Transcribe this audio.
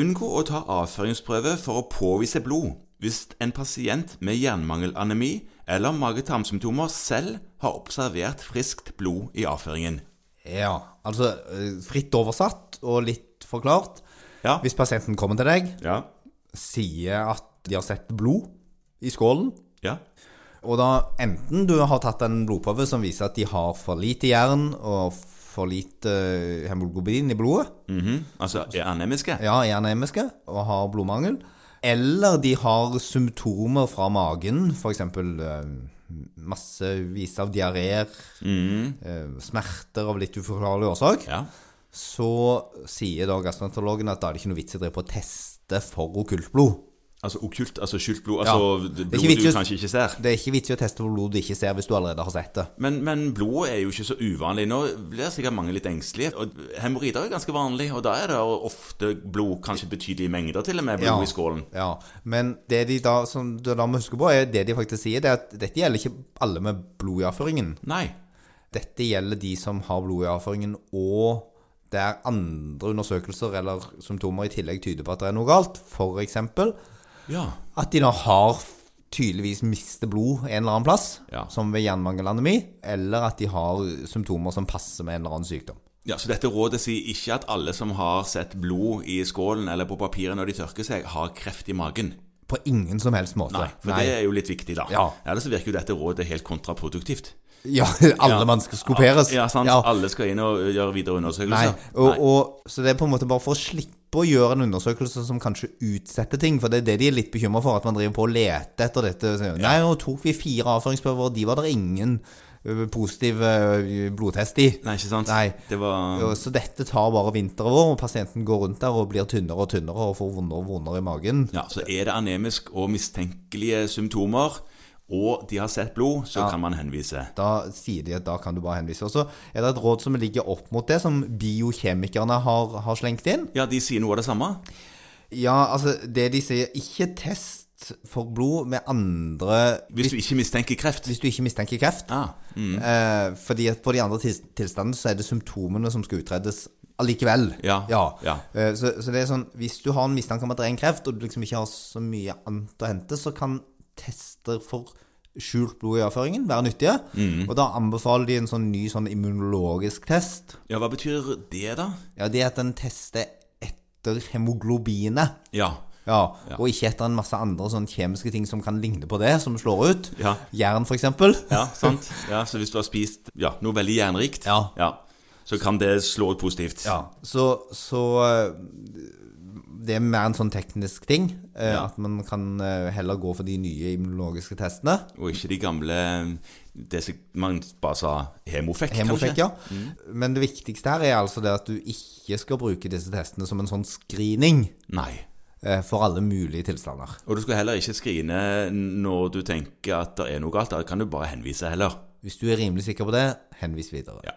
Unngå å ta avføringsprøve for å påvise blod hvis en pasient med jernmangelanemi eller mage-tarmsymptomer selv har observert friskt blod i avføringen. Ja, altså eh, fritt oversatt og litt forklart. Ja. Hvis pasienten kommer til deg, Ja. sier at de har sett blod i skålen, Ja. og da enten du har tatt en blodprøve som viser at de har for lite jern og for lite eh, hemoglobin i blodet, Mhm. Altså er anemiske? ja, er anemiske og har blodmangel, eller de har symptomer fra magen, f.eks. massevis av diaré, mm. smerter av litt uforklarlig årsak, Ja. så sier da gastroenterologen at da er det ikke noe vits i å drive på å teste for okkultblod. Altså okkult, altså skjult blod, altså er blod du kanskje ikke ser. Det er ikke vits i å teste for blod du ikke ser hvis du allerede har sett det. Men, men blodet er jo ikke så uvanlig. Nå blir sikkert mange litt engstelige. Og Hemoroider er ganske vanlig, og da er det ofte blod, kanskje betydelige mengder til og med, blod i skålen. Ja, men det de da, som du da må huske på, er det de faktisk sier, det er at dette gjelder ikke alle med blod i avføringen. Nei. Dette gjelder de som har blod i avføringen, og det er andre undersøkelser eller symptomer i tillegg tyder på at det er noe galt. Eksempel Ja. at de da har tydeligvis mistet blod en eller annen plass, Ja. som ved jernmangelanemi, eller at de har symptomer som passer med en eller annen sykdom. Ja, Så dette rådet sier ikke at alle som har sett blod i skålen eller på papiret når de tørker seg, har kreft i magen. På ingen som helst måte. Nei, For det er jo litt viktig, da. Ja. Ellers virker jo dette rådet helt kontraproduktivt. Ja, alle man skal skoperes. Ja, sant? Ja. Alle skal inn og gjøre videre Nei, undersøkelser. Nei. og, så det er på en måte bare for å slippe å gjøre en undersøkelse som kanskje utsetter ting, for det er det de er litt bekymra for, at man driver på å lete etter dette. Så, Nei, nå tok vi fire avføringsprøver, og de var det ingen positiv blodtest i. Nei, ikke sant? Nei. Det var Så dette tar bare vinter og vår, og pasienten går rundt der og blir tynnere og tynnere og får vondere og vondere i magen. Ja, så er det anemisk og mistenkelige symptomer, og de har sett blod, så kan man henvise. Da sier de at da kan du bare henvise. Og så er det et råd som ligger opp mot det, som biokjemikerne har, har slengt inn. Ja, de sier noe av det samme. Ja, altså, det de sier, ikke test for blod med andre Hvis du ikke mistenker kreft. hvis du ikke mistenker kreft. Ah, mm. Eh, fordi at på de andre til- tilstandene så er det symptomene som skal utredes allikevel. Ja, ja. Eh, så, så det er sånn, hvis du har en mistanke om at det er en kreft, og du liksom ikke har så mye annet å hente, så kan tester for skjult blod i avføringen være nyttige. Mm. Og da anbefaler de en sånn ny sånn immunologisk test. Ja, hva betyr det, da? Ja, det er at den tester etter hemoglobinet. Ja. Ja, Ja. og ikke etter en masse andre sånn kjemiske ting som kan ligne på det, som slår ut. Ja. Jern, eksempel. Ja, sant? Ja, Så hvis du har spist ja, noe veldig jernrikt, Ja. så kan det slå ut positivt. Ja, så, så eh, det er mer en sånn teknisk ting. eh, Ja. At man kan eh, heller gå for de nye immunologiske testene. Og ikke de gamle Det som man bare sa hemofekk, Hemofekk, kanskje? ja. Men det viktigste her er altså det at du ikke skal bruke disse testene som en sånn screening Nei. eh, for alle mulige tilstander. Og du skal heller ikke skrine når du tenker at det er noe galt. Da kan du bare henvise heller. Hvis du er rimelig sikker på det, henvis videre. Ja.